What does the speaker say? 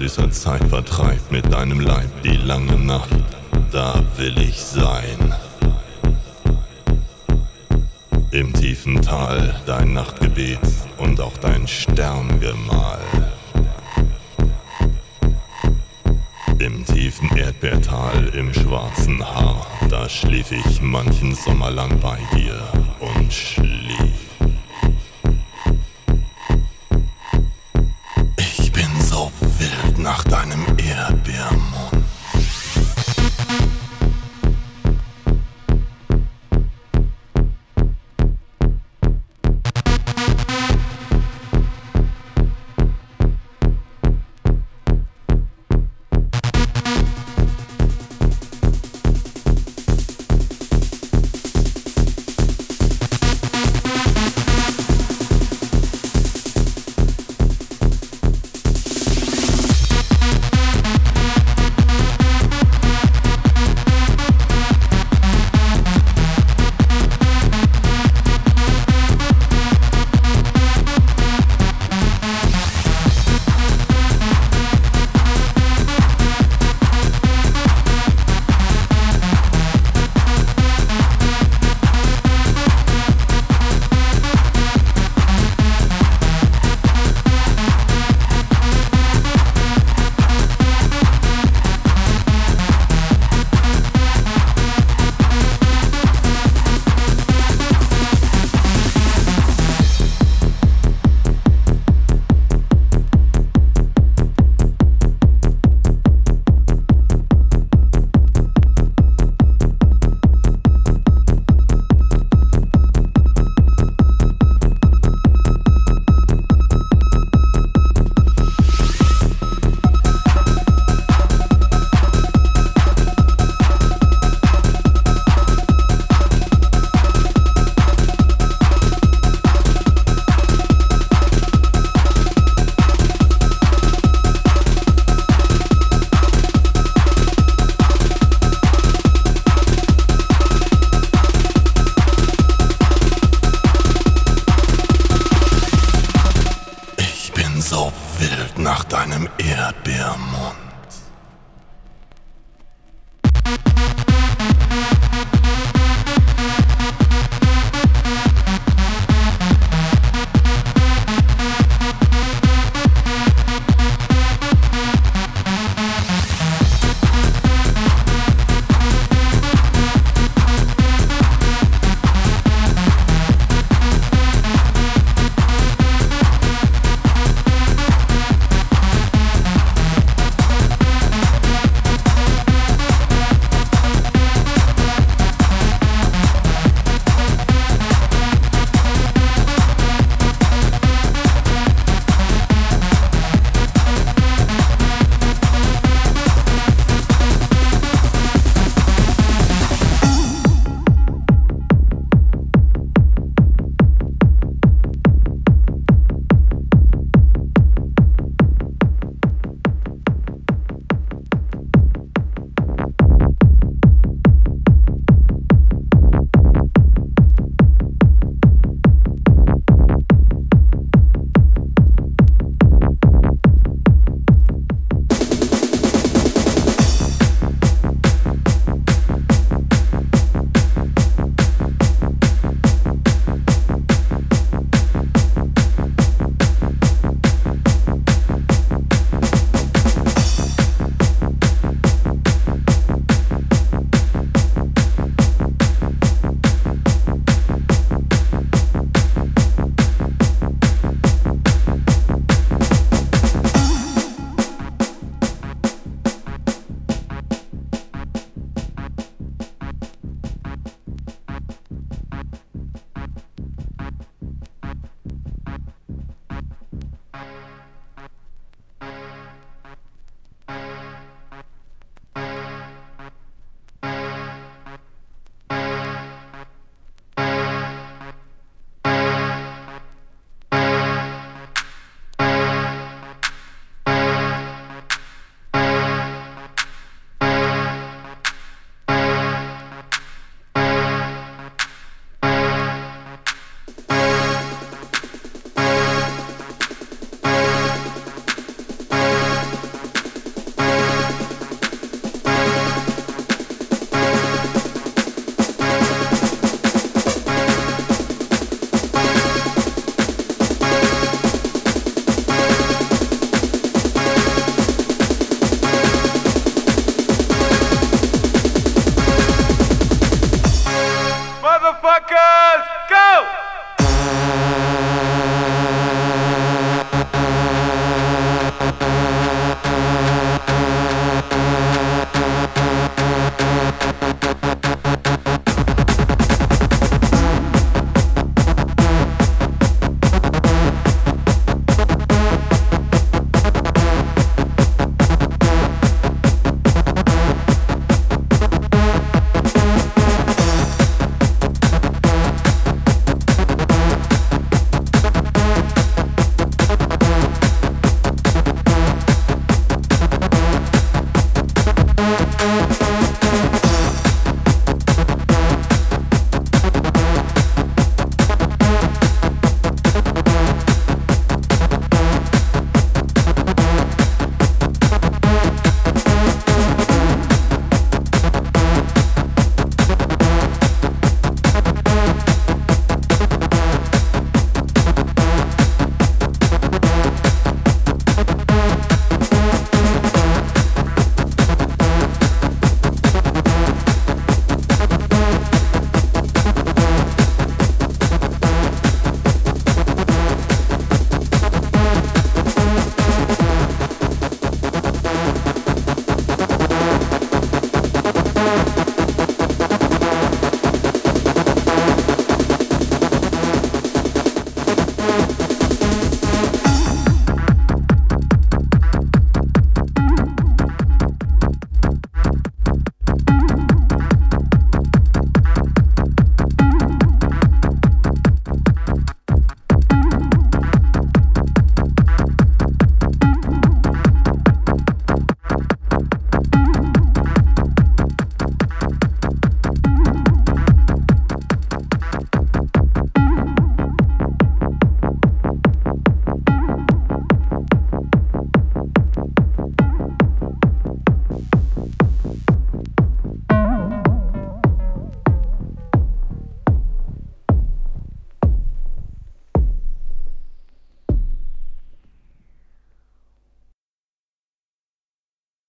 süßer Zeitvertreib mit deinem Leib die lange Nacht. Da will ich sein. Im tiefen Tal dein Nachtgebet und auch dein Sterngemahl. Im tiefen Erdbeertal im schwarzen Haar, da schlief ich manchen Sommer lang bei dir und schlief.